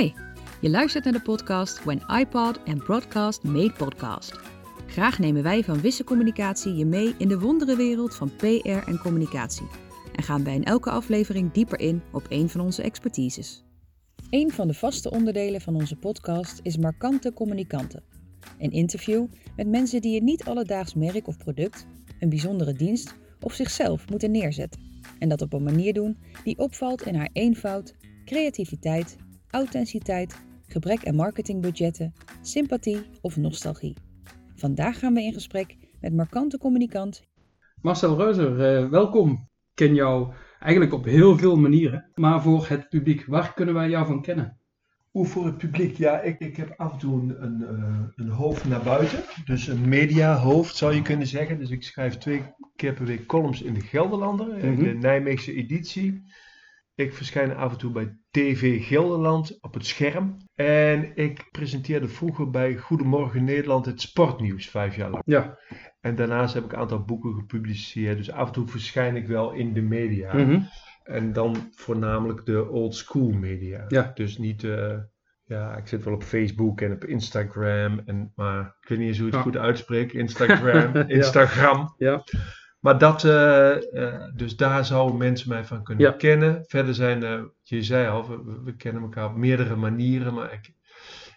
Hi, je luistert naar de podcast When iPod and Broadcast Made Podcast. Graag nemen wij van Wisse Communicatie je mee in de wonderenwereld van PR en communicatie. En gaan wij in elke aflevering dieper in op een van onze expertises. Een van de vaste onderdelen van onze podcast is Markante Communicanten. Een interview met mensen die een niet alledaags merk of product, een bijzondere dienst of zichzelf moeten neerzetten. En dat op een manier doen die opvalt in haar eenvoud, creativiteit, authenticiteit, gebrek aan marketingbudgetten, sympathie of nostalgie. Vandaag gaan we in gesprek met markante communicant Marcel Reuzer, eh, welkom. Ik ken jou eigenlijk op heel veel manieren, maar voor het publiek, waar kunnen wij jou van kennen? Hoe voor het publiek? Ja, ik, ik heb af en toe een, een, eh, een hoofd naar buiten. Dus een mediahoofd zou je kunnen zeggen. Dus ik schrijf twee keer per week columns in de Gelderlander, in Mhm. de Nijmeegse editie. Ik verschijn af en toe bij TV Gelderland op het scherm. En ik presenteerde vroeger bij Goedemorgen Nederland het sportnieuws vijf jaar lang. Ja. En daarnaast heb ik een aantal boeken gepubliceerd. Dus af en toe verschijn ik wel in de media. Mhm. En dan voornamelijk de old school media. Ja. Dus niet, eh, ja, ik zit wel op Facebook en op Instagram. En, maar ik weet niet eens hoe je het Ja. goed uitspreekt. Instagram, Ja. Instagram. Ja. Maar dat, eh, eh, dus daar zouden mensen mij van kunnen Ja. kennen. Verder zijn, eh, je zei al, we, kennen elkaar op meerdere manieren. Maar ik,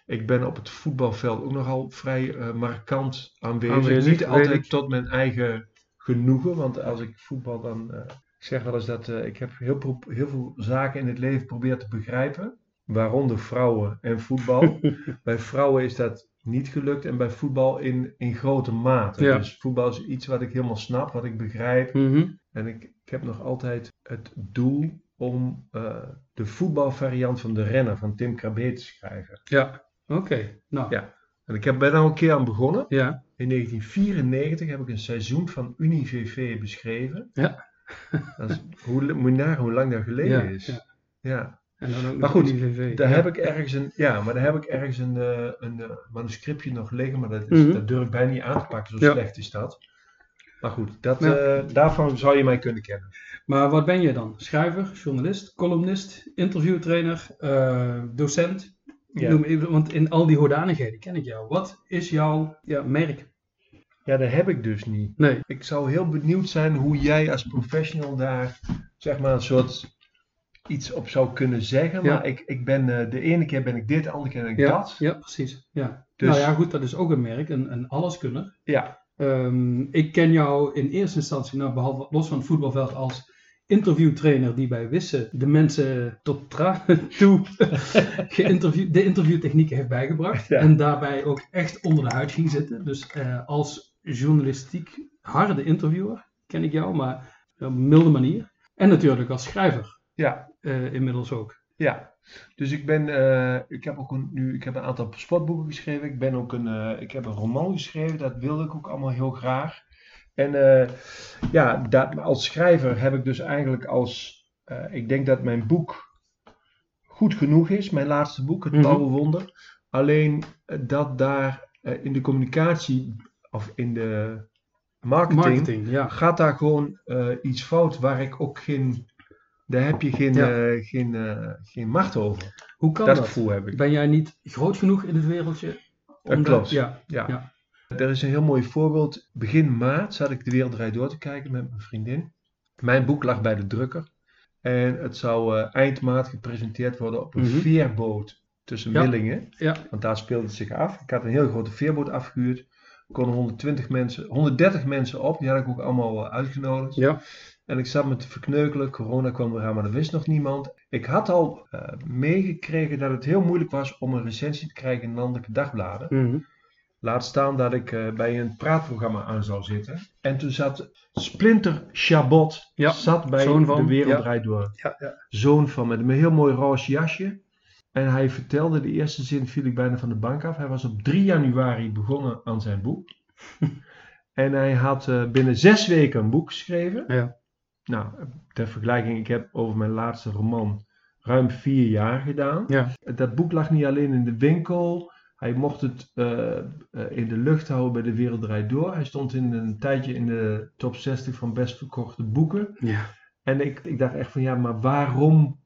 ik ben op het voetbalveld ook nogal vrij eh, markant aanwezig. Aanwezig, Niet altijd tot mijn eigen genoegen. Want als ik voetbal dan... ik zeg wel eens dat ik heb heel, heel veel zaken in het leven proberen te begrijpen. Waaronder vrouwen en voetbal. bij vrouwen is dat niet gelukt en bij voetbal in, in grote mate. Ja. Dus voetbal is iets wat ik helemaal snap, wat ik begrijp. Mhm. En ik, ik heb nog altijd het doel om eh, de voetbalvariant van de renner van Tim Krabbe te schrijven. Ja, oké. Nou, ja. En ik heb, ben al een keer aan begonnen. Ja. In 1994 heb ik een seizoen van UniVV beschreven. Ja. Dat is, hoe, moet je nagaan hoe lang dat geleden Ja, is. ja. Ja. En dan ook Maar goed. Daar ja. heb ik ergens een, ja, maar daar heb ik ergens een, eh, een eh, manuscriptje nog liggen, maar dat, is, Mhm. dat durf ik bijna niet aan te pakken, zo Ja. slecht is dat. Maar goed, dat, Ja. eh, daarvan zou je mij kunnen kennen. Maar wat ben je dan? Schrijver, journalist, columnist, interviewtrainer, eh, docent? Ja. Noem even, want in al die hoedanigheden ken ik jou. Wat is jouw ja, merk? Ja, dat heb ik dus niet. Nee. Ik zou heel benieuwd zijn hoe jij als professional daar, zeg maar, een soort iets op zou kunnen zeggen. Ja. Maar ik, ik ben, eh, de ene keer ben ik dit, de andere keer ben ik Ja, dat. ja precies. Ja. Dus- Nou ja, goed, dat is ook een merk, een, een alleskunner. Ja. Ehm, ik ken jou in eerste instantie, nou, behalve los van het voetbalveld, als interviewtrainer die bij Wisse de mensen tot tranen toe de interviewtechnieken heeft bijgebracht. Ja. En daarbij ook echt onder de huid ging zitten. Dus eh, als journalistiek harde interviewer ken ik jou, maar op een milde manier. En natuurlijk als schrijver Ja, inmiddels ook. ja. Dus ik ben, eh, ik heb ook een, nu, ik heb een aantal sportboeken geschreven. Ik ben ook een, eh, ik heb een roman geschreven. Dat wilde ik ook allemaal heel graag. En eh, ja, dat, als schrijver heb ik dus eigenlijk als, eh, ik denk dat mijn boek goed genoeg is. Mijn laatste boek, Het Mhm. Blauwe Wonder. Alleen eh, dat daar eh, in de communicatie of in de marketing, Marketing, ja. gaat daar gewoon eh, iets fout waar ik ook geen, daar heb je geen, Ja. eh, geen, eh, geen macht over. Hoe kan dat dat? gevoel heb ik. Ben jij niet groot genoeg in het wereldje? Dat klopt. Ja, Ja. Ja. Er is een heel mooi voorbeeld. Begin maart zat ik de wereld door te kijken met mijn vriendin. Mijn boek lag bij de drukker. En het zou eh, eind maart gepresenteerd worden op een Mhm. veerboot tussen Ja. Millingen. ja. Want daar speelde het zich af. Ik had een heel grote veerboot afgehuurd. Er konden 120 mensen, 130 mensen op. Die had ik ook allemaal uitgenodigd. ja. En ik zat me te verkneukelen. Corona kwam eraan, maar dat wist nog niemand. Ik had al eh, meegekregen dat het heel moeilijk was om een recensie te krijgen in landelijke dagbladen. Mhm. Laat staan dat ik eh, bij een praatprogramma aan zou zitten. En toen zat Splinter Chabot Ja, zat bij zoon van, De Wereld ja. Draait Door. Ja, ja. Zoon van met een heel mooi roze jasje. En hij vertelde, de eerste zin viel ik bijna van de bank af. Hij was op 3 januari begonnen aan zijn boek. en hij had eh, binnen zes weken een boek geschreven. Ja. Nou, ter vergelijking, ik heb over mijn laatste roman ruim vier jaar gedaan. Ja. Dat boek lag niet alleen in de winkel. Hij mocht het eh, eh, in de lucht houden bij de Wereld Draait Door. Hij stond in een tijdje in de top 60 van best verkochte boeken. Ja. En ik, ik dacht echt van ja, maar waarom?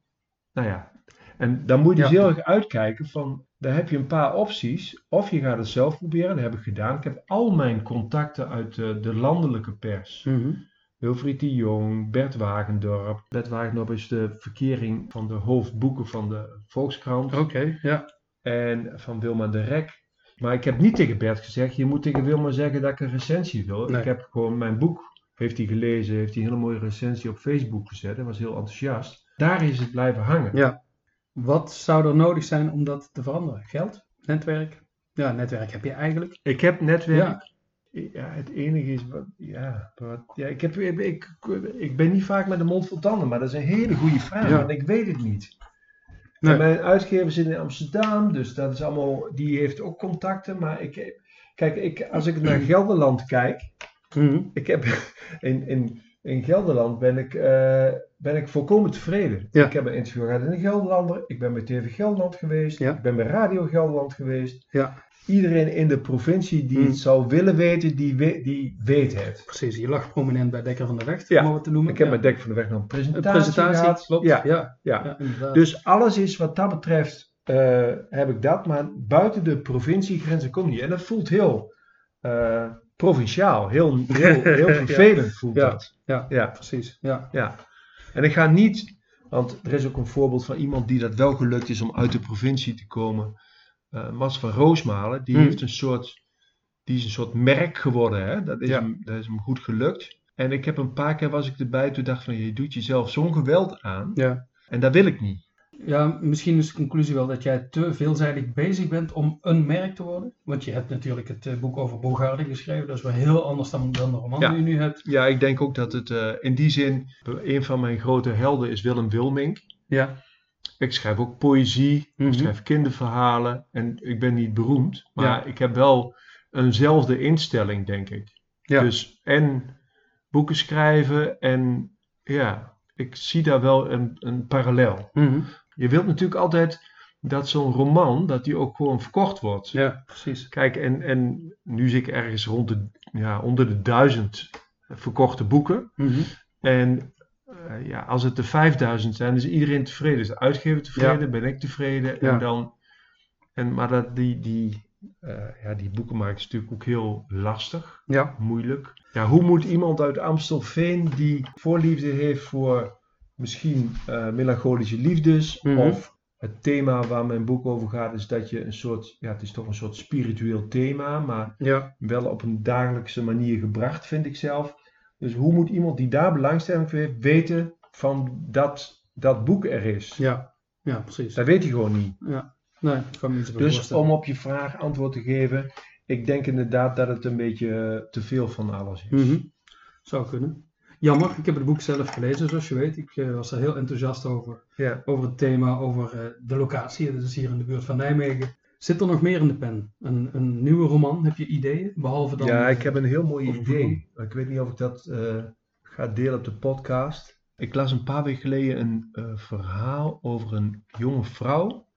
Nou ja. En dan moet je dus heel erg uitkijken van, daar heb je een paar opties. Of je gaat het zelf proberen, dat heb ik gedaan. Ik heb al mijn contacten uit de, de landelijke pers. Mhm. Wilfried de Jong, Bert Wagendorp. Bert Wagendorp is de verkering van de hoofdboeken van de Volkskrant. Oké, ja. En van Wilma de Rek. Maar ik heb niet tegen Bert gezegd, je moet tegen Wilma zeggen dat ik een recensie wil. Nee. Ik heb gewoon mijn boek, heeft hij gelezen, heeft hij een hele mooie recensie op Facebook gezet. Hij was heel enthousiast. Daar is het blijven hangen. Ja. Wat zou er nodig zijn om dat te veranderen? Geld? Netwerk? Ja, netwerk heb je eigenlijk. Ik heb netwerk. Ja. Ja, het enige is, wat, ja, wat, ja ik, heb, ik, ik, ik ben niet vaak met de mond vol tanden, maar dat is een hele goede vraag, Ja. want ik weet het niet. Nee. Mijn uitgever zit in Amsterdam, dus dat is allemaal, die heeft ook contacten, maar ik, kijk, ik, als ik naar Gelderland kijk, Mhm. ik heb, in, in, in Gelderland ben ik, eh, ben ik volkomen tevreden. Ja. Ik heb een interview gehad in de Gelderlander, ik ben bij TV Gelderland geweest, ik ben bij Radio Gelderland geweest. Ja. Iedereen in de provincie die Hmm. het zou willen weten, die, we- die weet het. Precies, je lag prominent bij Dekker van de Vecht, Ja. om het te noemen. Ik heb ja. met Dek van de Weg nog een een presentatie, presentatie, gehad. klopt. Ja, Ja, ja. Dus alles is wat dat betreft, eh, heb ik dat, maar buiten de provinciegrenzen komt niet. En dat voelt heel eh, provinciaal, heel, heel, heel vervelend voelt Ja. dat. ja, Ja, precies. Ja. ja. En ik ga niet, want er is ook een voorbeeld van iemand die dat wel gelukt is om uit de provincie te komen. Eh Mats van Roosmalen, die Hmm. heeft een soort, die is een soort merk geworden. Hè? Dat, is Ja. hem, dat is hem goed gelukt. En ik heb een paar keer was ik erbij, toen dacht van je doet jezelf zo'n geweld aan. Ja. En dat wil ik niet. ja, misschien is de conclusie wel dat jij te veelzijdig bezig bent om een merk te worden. Want je hebt natuurlijk het eh, boek over Bogarde geschreven, dat is wel heel anders dan, dan de roman Ja. die je nu hebt. Ja, ik denk ook dat het eh, in die zin, een van mijn grote helden is Willem Wilmink. Ja. Ik schrijf ook poëzie, Mhm. ik schrijf kinderverhalen en ik ben niet beroemd, maar Ja. ik heb wel eenzelfde instelling, denk ik. Ja. Dus en boeken schrijven en ja, ik zie daar wel een, een parallel. Mhm. Je wilt natuurlijk altijd dat zo'n roman, dat die ook gewoon verkocht wordt. Ja, precies. Kijk, en, en nu zit ik ergens rond de, ja, onder de duizend verkochte boeken. Mhm. En eh, ja, als het er 5000 zijn, is iedereen tevreden. Is de uitgever tevreden, ben ik tevreden. Ja. En dan, en, maar dat, die, die, eh, ja, die boekenmarkt is natuurlijk ook heel lastig, Ja. moeilijk. Ja, hoe moet iemand uit Amstelveen die voorliefde heeft voor misschien eh, melancholische liefdes Mhm. of het thema waar mijn boek over gaat is dat je een soort, ja het is toch een soort spiritueel thema, maar Ja. wel op een dagelijkse manier gebracht, vind ik zelf. Dus hoe moet iemand die daar belangstelling voor heeft, weten van dat dat boek er is? Ja. Ja, precies. Dat weet hij gewoon niet. Nee, ik kan niet Dus om op je vraag antwoord te geven, ik denk inderdaad dat het een beetje eh, te veel van alles is. Mhm. Zou kunnen. Jammer, ik heb het boek zelf gelezen, zoals je weet. Ik eh, was er heel enthousiast over. Ja. Over het thema, over eh, de locatie. Dat is hier in de buurt van Nijmegen. Zit er nog meer in de pen? Een, een nieuwe roman? Heb je ideeën? Behalve dan... ja, ik heb een heel mooi idee. Ik weet niet of ik dat eh, ga delen op de podcast. Ik las een paar weken geleden een eh, verhaal over een jonge vrouw.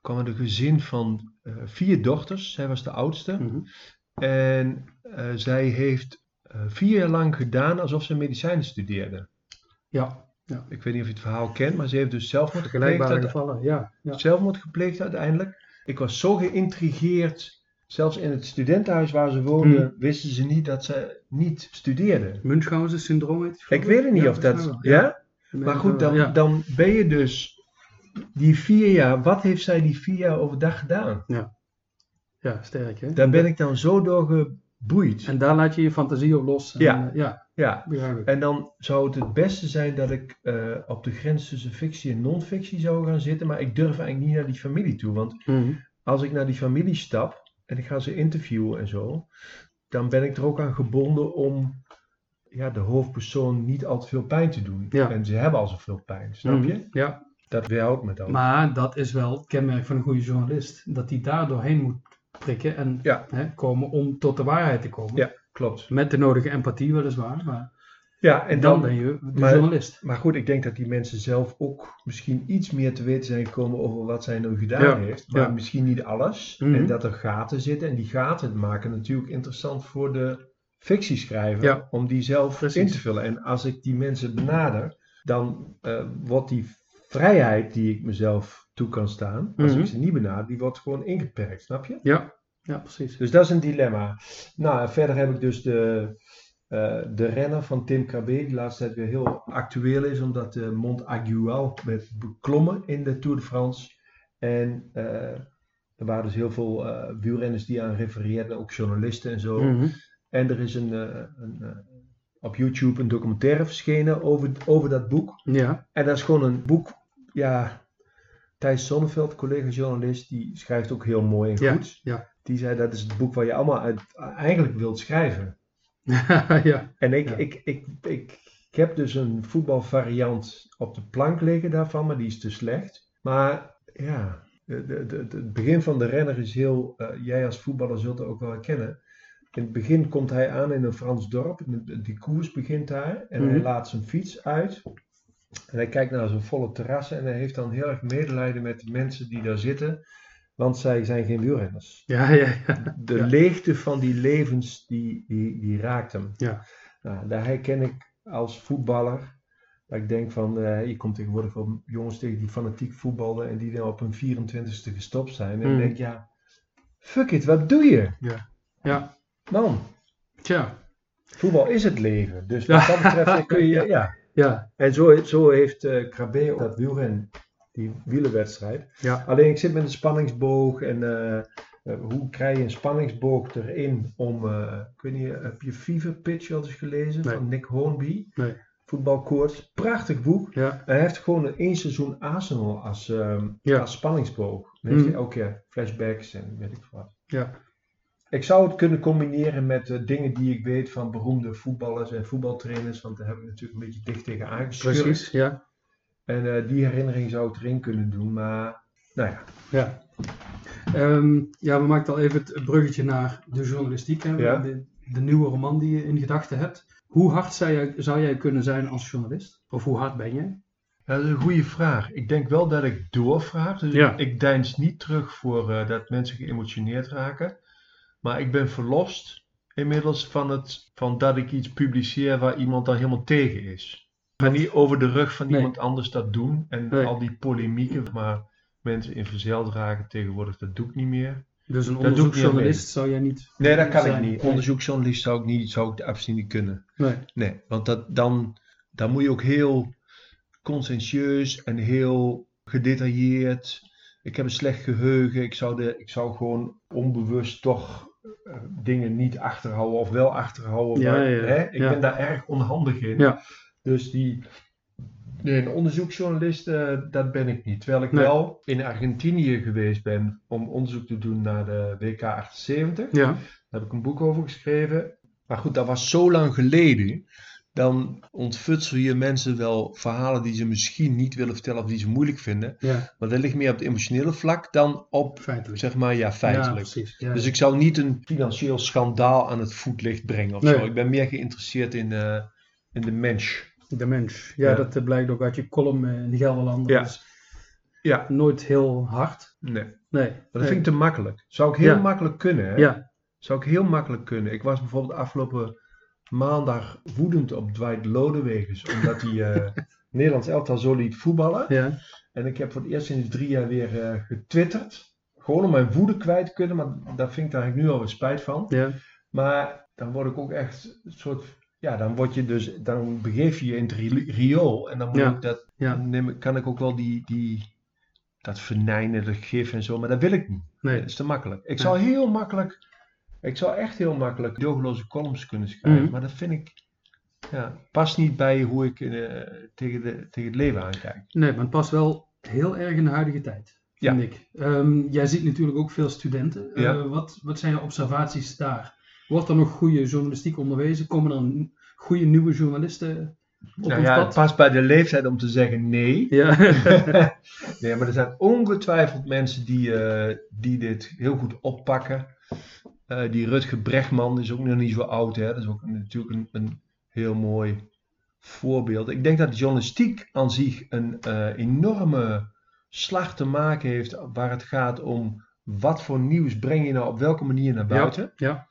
kwam uit een gezin van eh, vier dochters. Zij was de oudste. Mhm. En zij heeft vier jaar lang gedaan alsof ze medicijnen studeerde. Ja, Ik weet niet of je het verhaal kent, maar ze heeft dus zelfmoord gepleegd, vergelijkbare uite- gevallen. Ja, ja. zelfmoord gepleegd uiteindelijk. Ik was zo geïntrigeerd. Zelfs in het studentenhuis waar ze woonde, Hmm. wisten ze niet dat ze niet studeerde. Munchausen syndroom heet het, Ik weet het niet Ja, of dat. Ja? Maar goed, dan, Ja. dan ben je dus die vier jaar. Wat heeft zij die vier jaar overdag gedaan? Ja, sterk hè? Daar ben ik dan zo door geboeid. En daar laat je je fantasie op los. En, Ja. eh, ja. En dan zou het het beste zijn dat ik eh, op de grens tussen fictie en non-fictie zou gaan zitten. Maar ik durf eigenlijk niet naar die familie toe. Want Mhm. als ik naar die familie stap en ik ga ze interviewen en zo, dan ben ik er ook aan gebonden om ja, de hoofdpersoon niet al te veel pijn te doen. Ja. En ze hebben al zoveel pijn, snap Mhm. je? Ja, Dat weerhoudt me dan. maar dat is wel het kenmerk van een goede journalist. Dat hij daar doorheen moet prikken en Ja. hè, komen om tot de waarheid te komen. Ja. Klopt. Met de nodige empathie weliswaar, maar Ja, en dan, ben je de maar- journalist. Maar goed, ik denk dat die mensen zelf ook misschien iets meer te weten zijn gekomen over wat zij nou gedaan Ja, heeft. Maar misschien niet alles. Mhm. En dat er gaten zitten. En die gaten maken natuurlijk interessant voor de fictieschrijver. Om die zelf Precies. in te vullen. En als ik die mensen benader, dan eh, wordt die vrijheid die ik mezelf toe kan staan, als Mhm. ik ze niet benader, die wordt gewoon ingeperkt, snap je? Ja, ja precies. Dus dat is een dilemma. Nou, verder heb ik dus de, eh, de renner van Tim KB, die laatste tijd weer heel actueel is, omdat de Mont Aigual werd beklommen in de Tour de France. En eh, er waren dus heel veel eh, wielrenners die aan refereerden, ook journalisten en zo. Mhm. En er is een, eh, een, eh, op YouTube een documentaire verschenen over, over dat boek. Ja, En dat is gewoon een boek, ja, Thijs Zonneveld, collega-journalist, die schrijft ook heel mooi en Ja, goed. ja. Die zei dat is het boek waar je allemaal uit, eigenlijk wilt schrijven. ja. En ik, Ja. ik, ik, ik, ik heb dus een voetbalvariant op de plank liggen daarvan, maar die is te slecht. Maar ja, de, de, de- het begin van de renner is heel, eh, jij als voetballer zult het ook wel herkennen. In het begin komt hij aan in een Frans dorp, die koers begint daar en hij Mhm. laat zijn fiets uit. En hij kijkt naar zijn volle terrassen en hij heeft dan heel erg medelijden met de mensen die daar zitten, want zij zijn geen wielrenners. Ja, ja, ja. De Ja. leegte van die levens, die, die, die raakt hem. Ja. Nou, daar herken ik als voetballer. Dat ik denk van, eh, je komt tegenwoordig wel jongens tegen die fanatiek voetballen en die dan op hun 24ste gestopt zijn. En Mm. ik denk, ja, fuck it, wat doe je? Ja, Man, tja. voetbal is het leven. Dus Ja. wat dat betreft kun je, ja. Ja, En zo, zo heeft eh Krabbe ook dat wielren, die wielenwedstrijd. ja. Alleen ik zit met een spanningsboog en eh, eh, hoe krijg je een spanningsboog erin om, eh, ik weet niet, heb je Fever Pitch al eens gelezen Nee. van Nick Hornby? Nee. Voetbalkoorts, prachtig boek. Ja, hij heeft gewoon een één seizoen Arsenal als, ehm, Ja. als spanningsboog. Dan heeft Mhm. hij elke keer flashbacks en weet ik wat. ja. Ik zou het kunnen combineren met eh, dingen die ik weet van beroemde voetballers en voetbaltrainers, want daar heb ik natuurlijk een beetje dicht tegen aangeschurkt. Precies, ja. En eh, die herinnering zou ik erin kunnen doen, maar nou ja. Ja. Ehm, ja, we maken al even het bruggetje naar de journalistiek. Hè? Ja. De, de nieuwe roman die je in gedachten hebt. Hoe hard zou jij, zou jij kunnen zijn als journalist? Of hoe hard ben jij? Ja, dat is een goede vraag. Ik denk wel dat ik doorvraag. Dus Ja. ik, ik deins niet terug voor eh, dat mensen geëmotioneerd raken. Maar ik ben verlost inmiddels van, het, van dat ik iets publiceer waar iemand dan helemaal tegen is. Ik ga niet over de rug van Nee. iemand anders dat doen. En Nee. al die polemieken, maar mensen in verzeld dragen tegenwoordig, dat doe ik niet meer. Dus een onderzoeksjournalist zou jij niet. Nee, dat kan zijn. ik niet. Nee. Onderzoeksjournalist zou ik niet, zou ik absoluut niet kunnen. Nee. Nee, want dat, dan, dan moet je ook heel conscientieus en heel gedetailleerd. Ik heb een slecht geheugen. Ik zou, de, ik zou gewoon onbewust toch dingen niet achterhouden of wel achterhouden. Ja, maar, ja, ja. Hè, ik ben daar erg onhandig in. Ja. Dus die, nee, een onderzoeksjournalist, eh, dat ben ik niet. Terwijl ik Nee. wel in Argentinië geweest ben om onderzoek te doen naar de WK 78. Ja, Daar heb ik een boek over geschreven. Maar goed, dat was zo lang geleden. Dan ontfutsel je mensen wel verhalen die ze misschien niet willen vertellen of die ze moeilijk vinden. ja, Maar dat ligt meer op het emotionele vlak dan op, feitelijk. zeg maar, ja, feitelijk. Ja, dus ik zou niet een financieel schandaal aan het voetlicht brengen of Nee. zo. Ik ben meer geïnteresseerd in, eh, in de mens. De mens. Ja, dat eh, blijkt ook uit je column eh, in de Gelderlander. Ja. Dus Ja, nooit heel hard. nee. Nee. Maar dat vind ik te makkelijk. Zou ik heel makkelijk kunnen, hè? Ja, Zou ik heel makkelijk kunnen. Ik was bijvoorbeeld afgelopen maandag woedend op Dwight Lodewegers, omdat hij eh, Nederlands elftal zo liet voetballen. ja, En ik heb voor het eerst sinds drie jaar weer eh, getwitterd. Gewoon om mijn woede kwijt te kunnen, maar daar vind ik daar eigenlijk nu alweer spijt van. ja. Maar dan word ik ook echt een soort, ja, dan word je dus, dan begeef je je in het ri- riool en dan moet Ja. ik dat, neem, kan ik ook wel die, die, dat venijnen, dat gif en zo, maar dat wil ik niet. Nee. Dat is te makkelijk. Ik zou heel makkelijk, ik zou echt heel makkelijk dogeloze columns kunnen schrijven, Mhm. maar dat vind ik, ja, past niet bij hoe ik eh, tegen, de, tegen het leven aankijk. Nee, maar het past wel heel erg in de huidige tijd, Ja. vind ik. Ehm, jij ziet natuurlijk ook veel studenten. Eh, wat, wat zijn je observaties daar? Wordt er nog goede journalistiek onderwezen? Komen er goede nieuwe journalisten op Nou ons ja, het past bij de leeftijd om te zeggen nee. Ja. nee, maar er zijn ongetwijfeld mensen die, eh, die dit heel goed oppakken. Eh, die Rutger Bregman is ook nog niet zo oud, hè? dat is ook natuurlijk een, een heel mooi voorbeeld. Ik denk dat de journalistiek aan zich een eh, enorme slag te maken heeft waar het gaat om wat voor nieuws breng je nou op welke manier naar buiten. ja.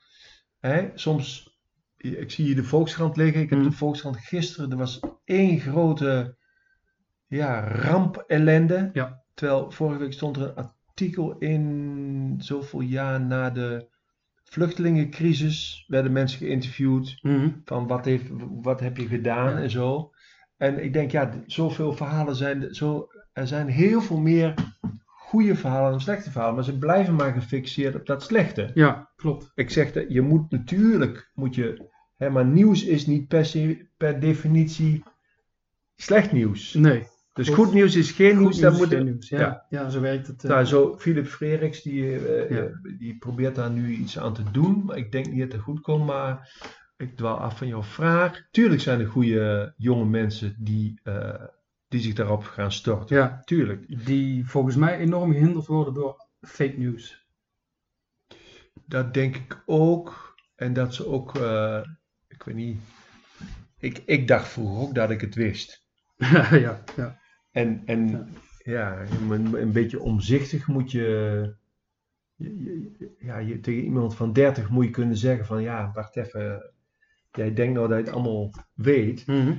Hè? Soms, ik zie hier de Volkskrant liggen. Ik heb Mhm. de Volkskrant gisteren, er was één grote ja, rampellende. Ja. Terwijl vorige week stond er een artikel in, zoveel jaar na de vluchtelingencrisis, werden mensen geïnterviewd Mhm. van wat, heeft, wat heb je gedaan Ja. en zo. En ik denk, ja, zoveel verhalen zijn, zo, er zijn heel veel meer goede verhalen dan slechte verhalen, maar ze blijven maar gefixeerd op dat slechte. Ja, klopt. Ik zeg dat je moet natuurlijk, moet je, hè, maar nieuws is niet per, se, per definitie slecht nieuws. Nee. Dus goed nieuws is geen nieuws, nieuws, moet geen nieuws. Ja, ja. ja. zo werkt het. nou, zo Philip Freriks, die, eh, Ja. eh, die probeert daar nu iets aan te doen. Maar ik denk niet dat het goed komt, maar ik dwaal af van jouw vraag. Tuurlijk zijn er goede jonge mensen die, die zich daarop gaan storten. ja, Tuurlijk. die volgens mij enorm gehinderd worden door fake news. Dat denk ik ook. En dat ze ook, ik weet niet. Ik, ik dacht vroeger ook dat ik het wist. ja, ja. En, en ja, een, een beetje omzichtig moet je, ja, je, tegen iemand van 30 moet je kunnen zeggen van ja, wacht even, jij denkt nou dat je het allemaal weet. Mhm.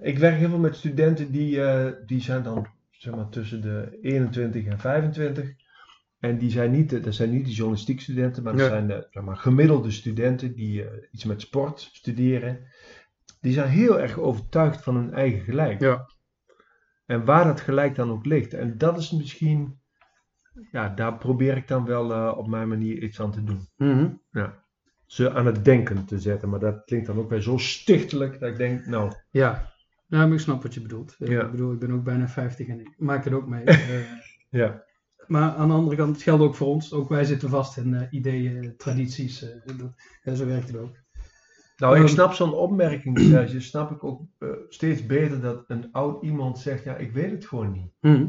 Ik werk heel veel met studenten die, eh, die zijn dan zeg maar tussen de 21 en 25. En die zijn niet, de- dat zijn niet de journalistiek studenten, maar dat zijn de zeg maar, gemiddelde studenten die eh, iets met sport studeren. Die zijn heel erg overtuigd van hun eigen gelijk. Ja. En waar dat gelijk dan ook ligt. En dat is misschien, ja, daar probeer ik dan wel eh, op mijn manier iets aan te doen. Mhm. Ze aan het denken te zetten. Maar dat klinkt dan ook weer zo stichtelijk dat ik denk, nou, Ja. ja, maar ik snap wat je bedoelt. Ja. Ik bedoel, ik ben ook bijna 50 en ik maak het ook mee. Eh, ja. maar aan de andere kant, het geldt ook voor ons. Ook wij zitten vast in eh, ideeën, tradities. dat- ja, zo werkt het ook. Nou, ik Ehm. snap zo'n opmerking, Serge, snap ik ook eh, steeds beter dat een oud iemand zegt, ja, ik weet het gewoon niet. Mhm.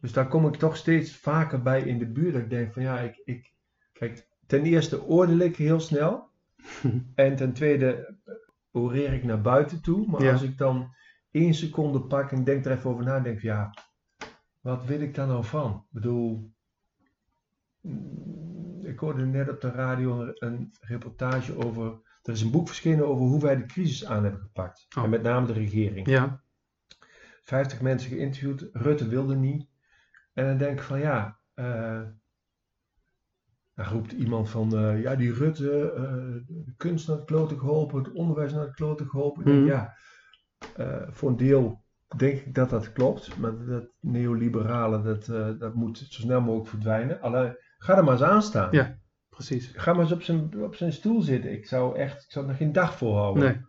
Dus daar kom ik toch steeds vaker bij in de buurt. Dat ik denk van ja, ik, ik kijk, ten eerste oordeel ik heel snel. En ten tweede eh, oreer ik naar buiten toe. Maar Ja. als ik dan één seconde pak en denk er even over na, denk ik ja, wat wil ik daar nou van? Ik bedoel, mm, ik hoorde net op de radio een, een reportage over, er is een boek verschenen over hoe wij de crisis aan hebben gepakt. Oh. En met name de regering. Ja. 50 mensen geïnterviewd. Rutte wilde niet. En dan denk ik van ja. eh dan roept iemand van eh, ja, die Rutte, eh, de kunst naar het kloten geholpen, het onderwijs naar het kloten geholpen. Ik denk, Mhm. ja, voor een deel denk ik dat dat klopt. Maar dat neoliberale, dat, dat moet zo snel mogelijk verdwijnen. Alleen, ga er maar eens aan staan. Ja. Precies. Ga maar eens op zijn, op zijn stoel zitten. Ik zou echt, ik zou er geen dag voor houden. Nee.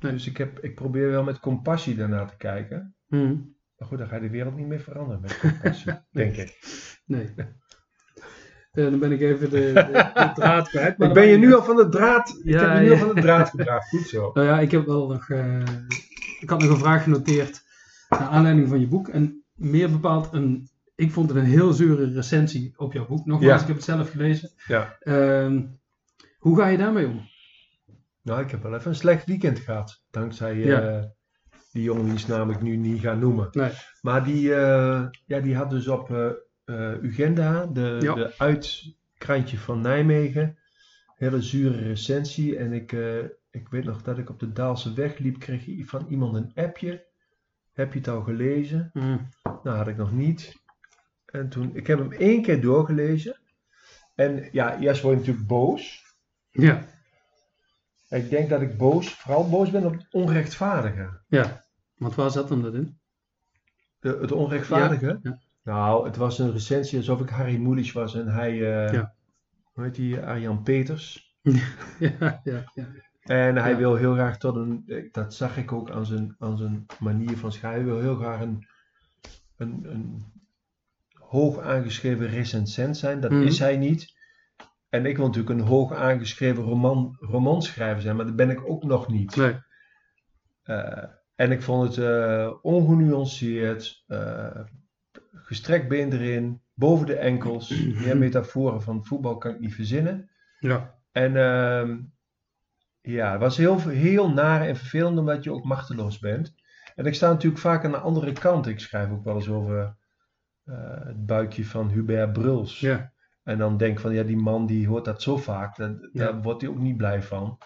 nee. Dus ik, heb, ik probeer wel met compassie daarnaar te kijken. Mhm. Maar goed, dan ga je de wereld niet meer veranderen met compassie, denk ik. Nee. Eh, dan ben ik even de, de, de draad kwijt. maar Ik ben je nu al van de draad, ik heb je nu ja. al van de draad gebracht. Goed zo. Nou ja, ik heb wel nog. eh, ik had nog een vraag genoteerd. Naar aanleiding van je boek. En meer bepaald een. Ik vond het een heel zure recensie op jouw boek. Nogmaals, Ja. ik heb het zelf gelezen. Ja. Ehm, hoe ga je daarmee om? Nou, ik heb wel even een slecht weekend gehad. Dankzij eh, die jongen die is namelijk nu niet gaan noemen. Nee. Maar die, eh, ja, die had dus op eh Ugenda, de, Ja. de uitkrantje van Nijmegen, hele zure recensie. En ik, ik weet nog dat ik op de Daalse weg liep, kreeg je van iemand een appje. Heb je het al gelezen? Nou, had ik nog niet. En toen, ik heb hem één keer doorgelezen. En ja, eerst word je natuurlijk boos. Ja. Ik denk dat ik boos, vooral boos ben op het onrechtvaardige. Ja. Want waar zat dan dat in? De, het onrechtvaardige? Ja. Nou, het was een recensie alsof ik Harry Mulisch was en hij, eh Ja. hoe heet die, Arjan Peters. ja, ja, ja. En hij wil heel graag tot een, eh, dat zag ik ook aan zijn, aan zijn manier van schrijven, hij wil heel graag een, een, een hoog aangeschreven recensent zijn. Dat Mhm. is hij niet. En ik wil natuurlijk een hoog aangeschreven roman, romanschrijver zijn, maar dat ben ik ook nog niet. Nee. Eh, en ik vond het eh, ongenuanceerd, eh gestrekt been erin, boven de enkels. Meer metaforen van voetbal kan ik niet verzinnen. Ja. En ehm, ja, het was heel, heel naar en vervelend omdat je ook machteloos bent. En ik sta natuurlijk vaak aan de andere kant. Ik schrijf ook wel eens over het buikje van Hubert Bruls. Ja. En dan denk van, ja, die man die hoort dat zo vaak, dat, Ja. daar wordt hij ook niet blij van.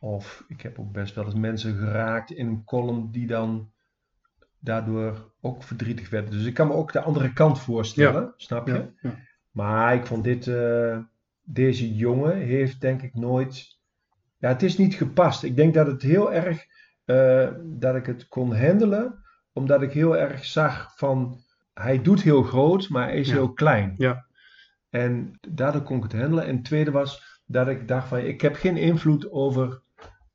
Of ik heb ook best wel eens mensen geraakt in een column die dan daardoor ook verdrietig werd. Dus ik kan me ook de andere kant voorstellen, snap je? Ja, ja. Maar ik vond dit, eh, deze jongen heeft denk ik nooit, ja het is niet gepast. Ik denk dat het heel erg, eh, dat ik het kon handelen, omdat ik heel erg zag van, hij doet heel groot, maar hij is Ja. heel klein. Ja. En daardoor kon ik het handelen. En het tweede was dat ik dacht van, ik heb geen invloed over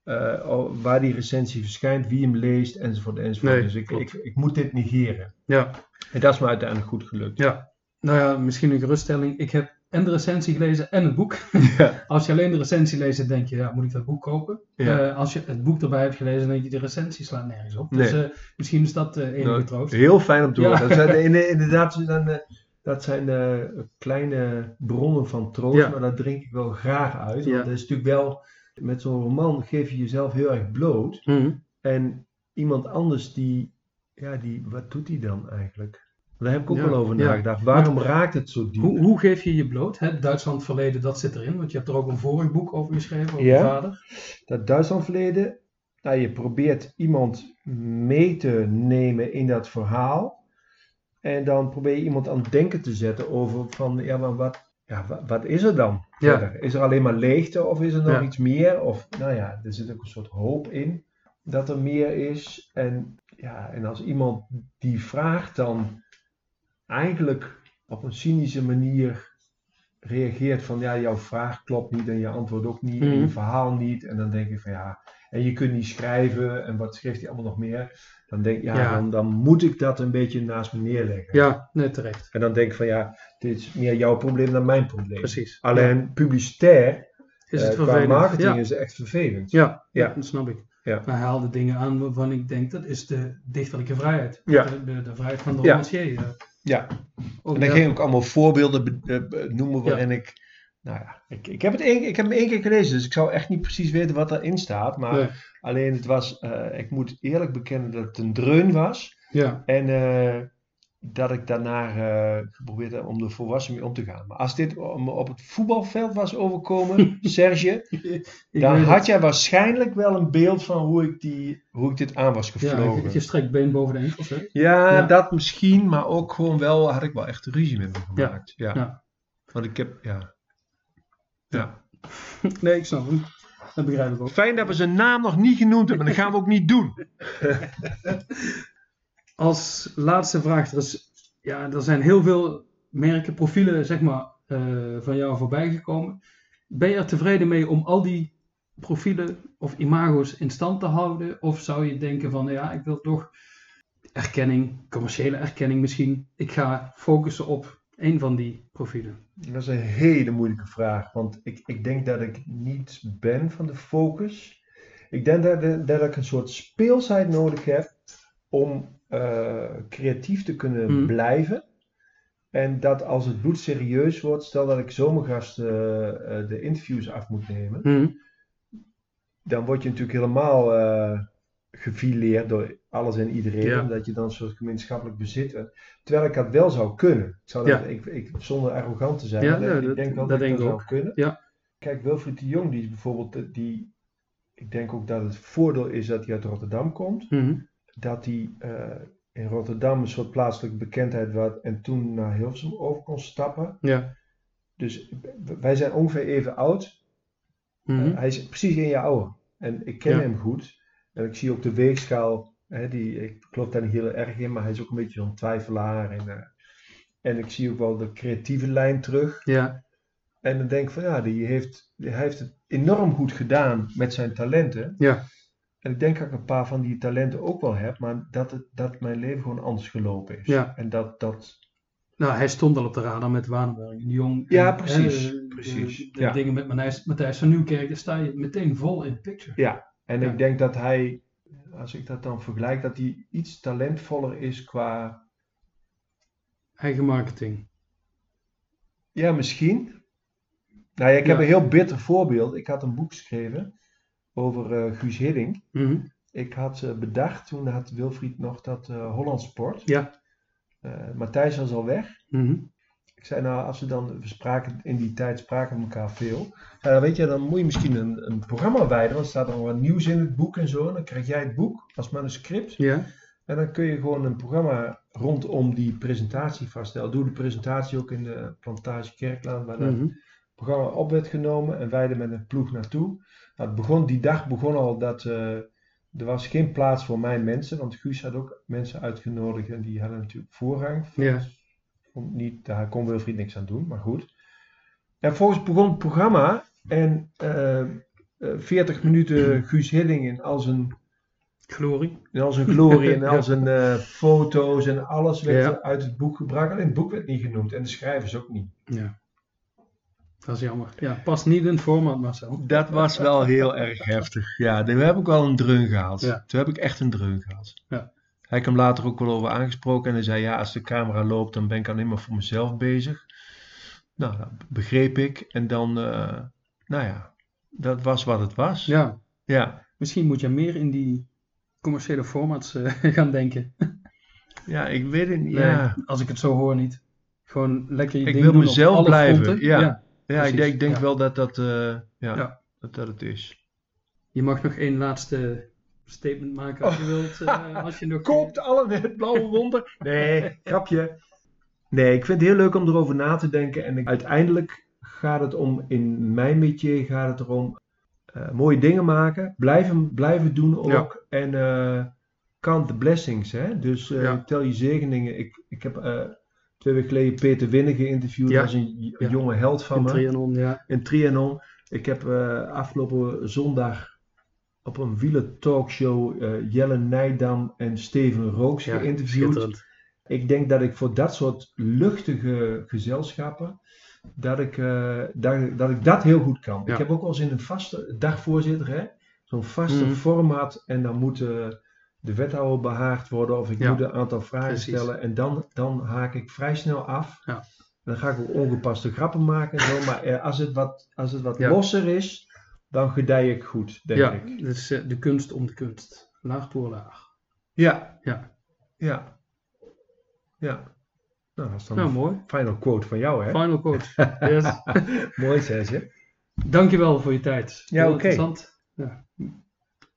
eh, waar die recensie verschijnt, wie hem leest, enzovoort, enzovoort. Nee, dus ik, ik, ik moet dit negeren. ja. En dat is me uiteindelijk goed gelukt. Ja, nou ja, misschien een geruststelling. Ik heb en de recensie gelezen en het boek. Ja. Als je alleen de recensie leest, denk je, ja, moet ik dat boek kopen? Ja. Eh, als je het boek erbij hebt gelezen, dan denk je, de recensie slaat nergens op. Nee. Dus eh, misschien is dat eh enige Nou, troost. Heel fijn om te Ja. horen. Dat zijn, in- inderdaad, dat zijn, dat zijn kleine bronnen van troost, maar dat drink ik wel graag uit. Want dat is natuurlijk wel, met zo'n roman geef je jezelf heel erg bloot. Mhm. En iemand anders die, ja, die, wat doet die dan eigenlijk? Daar heb ik ook wel over nagedacht. Waarom raakt het zo diep? Hoe, hoe geef je je bloot? Het Duitsland verleden, dat zit erin. Want je hebt er ook een vorig boek over geschreven, over Ja. je vader. Dat Duitsland verleden, nou, je probeert iemand mee te nemen in dat verhaal. En dan probeer je iemand aan het denken te zetten over van, ja, maar wat, ja, wat, wat is er dan Ja. Is er alleen maar leegte of is er nog Ja. iets meer? Of, nou ja, er zit ook een soort hoop in dat er meer is. En, ja, en als iemand die vraagt dan eigenlijk op een cynische manier reageert van, ja, jouw vraag klopt niet en je antwoord ook niet en je Mhm. verhaal niet. En dan denk ik van, ja, en je kunt niet schrijven en wat schreef hij allemaal nog meer? Dan denk ik, ja, Ja. Dan, dan moet ik dat een beetje naast me neerleggen. Ja, nee, terecht. En dan denk ik van, ja, dit is meer jouw probleem dan mijn probleem. Precies. Alleen publicitair, Is eh, het qua vervelend? marketing Ja. is het echt vervelend. Ja, ja. Dat snap ik. Ja. Maar hij haalde dingen aan waarvan ik denk, dat is de dichterlijke vrijheid. De, de, de vrijheid van de Ja. romancier. Ja. Ook En dan ging ik ook allemaal voorbeelden be- eh, noemen waarin ik, nou ja, ik, ik heb het één, ik heb hem één keer gelezen, dus ik zou echt niet precies weten wat erin staat. Maar Nee. alleen het was, eh, ik moet eerlijk bekennen dat het een dreun was. Ja, En eh, dat ik daarna eh, geprobeerd heb om er volwassen mee om te gaan. Maar als dit me op het voetbalveld was overkomen, Serge, dan had het. jij waarschijnlijk wel een beeld van hoe ik, die, hoe ik dit aan was Ja, gevlogen. je, je strekt been boven de enkels. Hè? Ja, Ja. dat misschien, maar ook gewoon wel, had ik wel echt ruzie met me gemaakt. Ja. Ja. Want ik heb, ja. Ja. Nee, ik snap hem. Dat begrijp ik ook. Fijn dat we zijn naam nog niet genoemd hebben, dat gaan we ook niet doen. Als laatste vraag, er, is, ja, er zijn heel veel merken, profielen zeg maar, eh, van jou voorbij gekomen. Ben je er tevreden mee om al die profielen of imago's in stand te houden? Of zou je denken van, ja, ik wil toch erkenning, commerciële erkenning misschien. Ik ga focussen op één van die profielen. Dat is een hele moeilijke vraag, want ik, ik denk dat ik niet ben van de focus. Ik denk dat, dat ik een soort speelsheid nodig heb om eh, creatief te kunnen Hmm. blijven. En dat als het bloed serieus wordt, stel dat ik zomergasten eh, de interviews af moet nemen, dan word je natuurlijk helemaal eh gefileerd door alles en iedereen, Ja. omdat je dan een soort gemeenschappelijk bezit. Terwijl ik dat wel zou kunnen. Ik zou dat, Ja. ik, ik, zonder arrogant te zijn, Ja, maar ja, ik dat- denk wel dat dat, ik dat zou ook. kunnen. Ja. Kijk, Wilfried de Jong, die is bijvoorbeeld, die, ik denk ook dat het voordeel is dat hij uit Rotterdam komt. Mhm. Dat hij eh, in Rotterdam een soort plaatselijke bekendheid had en toen naar Hilversum over kon stappen. Ja. Dus wij zijn ongeveer even oud. Mhm. Eh, hij is precies één jaar ouder. En ik ken Ja. hem goed. En ik zie ook de weegschaal. Hè, die, ik geloof daar niet heel erg in, maar hij is ook een beetje zo'n twijfelaar. En, eh, en ik zie ook wel de creatieve lijn terug. ja. En dan denk ik van ja, die heeft, die, hij heeft het enorm goed gedaan met zijn talenten. Ja. En ik denk dat ik een paar van die talenten ook wel heb, maar dat, het, dat mijn leven gewoon anders gelopen is. Ja. En dat, dat, Nou, hij stond al op de radar met Waardenberg en de Jong. Ja, En, precies, hè, de- precies, De, de ja. dingen met Matthijs, Matthijs van Nieuwkerk, daar sta je meteen vol in de picture. Ja, en Ja. ik denk dat hij, als ik dat dan vergelijk, dat hij iets talentvoller is qua, Eigen marketing. ja misschien. Nou ja, ik heb een heel bitter voorbeeld. Ik had een boek geschreven over eh, Guus Hiddink. Mhm. Ik had eh, bedacht, toen had Wilfried nog dat eh Holland Sport. Ja. Matthijs was al weg. Mhm. Ik zei nou, als we dan, we spraken in die tijd, spraken we elkaar veel. Dan weet je, dan moet je misschien een, een programma wijden, want er staat nog wat nieuws in het boek en zo. En dan krijg jij het boek als manuscript. Ja. En dan kun je gewoon een programma rondom die presentatie vaststellen. Doe de presentatie ook in de plantage Kerklaan, waar dat Mhm. programma op werd genomen en wij er met een ploeg naartoe. Het begon, die dag begon al dat eh, er was geen plaats voor mijn mensen, want Guus had ook mensen uitgenodigd en die hadden natuurlijk voorrang. Ja. Vond niet, daar kon Wilfried niks aan doen, maar goed. En volgens begon het programma en eh, eh, 40 minuten Guus Hillingen als een Glorie. in al zijn glorie en al zijn eh, foto's en alles werd Ja. er uit het boek gebruikt. Alleen het boek werd niet genoemd en de schrijvers ook niet. Ja. Dat is jammer. Ja, past niet in het format, Marcel. Dat was wel heel erg heftig. Ja, toen heb ik wel een dreun gehad. Ja. Toen heb ik echt een dreun gehad. Ja. Hij hem later ook wel over aangesproken en hij zei: Ja, als de camera loopt, dan ben ik alleen maar voor mezelf bezig. Nou, dat begreep ik. En dan, eh, nou ja, dat was wat het was. Ja, ja. misschien moet je meer in die commerciële formats eh, gaan denken. Ja, ik weet het niet. Nee, Ja. Als ik het zo hoor niet. Gewoon lekker je Ik ding wil doen op mezelf alle blijven, fronten. ja. ja. Ja, Precies, ik denk, ik denk ja. wel dat dat, eh, ja, Ja. Dat, dat het is. Je mag nog één laatste statement maken als je wilt. eh, als je nog, Koopt allen het blauwe wonder. Nee, grapje. Nee, ik vind het heel leuk om erover na te denken. En ik- uiteindelijk gaat het om, in mijn métier gaat het erom, eh, mooie dingen maken. Blijven, blijven doen ook. En eh count the blessings. Hè? Dus eh, Ja. tel je zegeningen. Ik, ik heb eh, twee weken geleden Peter Winnen geïnterviewd. Ja. Dat is een, Ja. jonge held van in me. Trianon, ja. in Trianon. Ik heb eh, afgelopen zondag op een wielen talkshow eh, Jelle Nijdam en Steven Rooks ja geïnterviewd. Ik denk dat ik voor dat soort luchtige gezelschappen, dat ik, eh, dat, dat, ik dat heel goed kan. Ja. Ik heb ook wel eens in een vaste dagvoorzitter, hè, zo'n vaste Mhm. format en dan moet eh, de wethouder behaagd worden of ik Ja. moet een aantal vragen Precies. stellen en dan, dan haak ik vrij snel af. Ja. Dan ga ik ook ongepaste grappen maken zo, maar eh, als het wat, als het wat Ja. losser is, dan gedij ik goed, denk Ja, ik. dus eh, de kunst om de kunst. Laag voor laag. Ja, Ja, ja, ja. Nou, dat is dan nou mooi. final quote van jou, hè? Final quote. Yes. Mooi, Serge. Dankjewel voor je tijd. Ja, oké. interessant. Ja.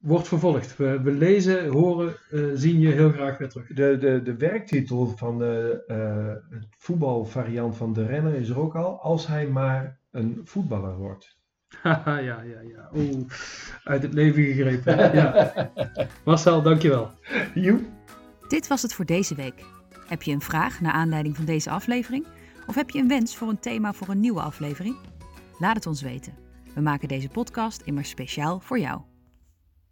Wordt vervolgd. We, we lezen, horen, eh, zien je heel graag weer terug. De, de, de werktitel van de eh, het voetbalvariant van de renner is er ook al. Als hij maar een voetballer wordt. Haha, ja, ja, ja. Oeh, uit het leven gegrepen. Ja. Marcel, dankjewel. Joep. Dit was het voor deze week. Heb je een vraag naar aanleiding van deze aflevering? Of heb je een wens voor een thema voor een nieuwe aflevering? Laat het ons weten. We maken deze podcast immers speciaal voor jou.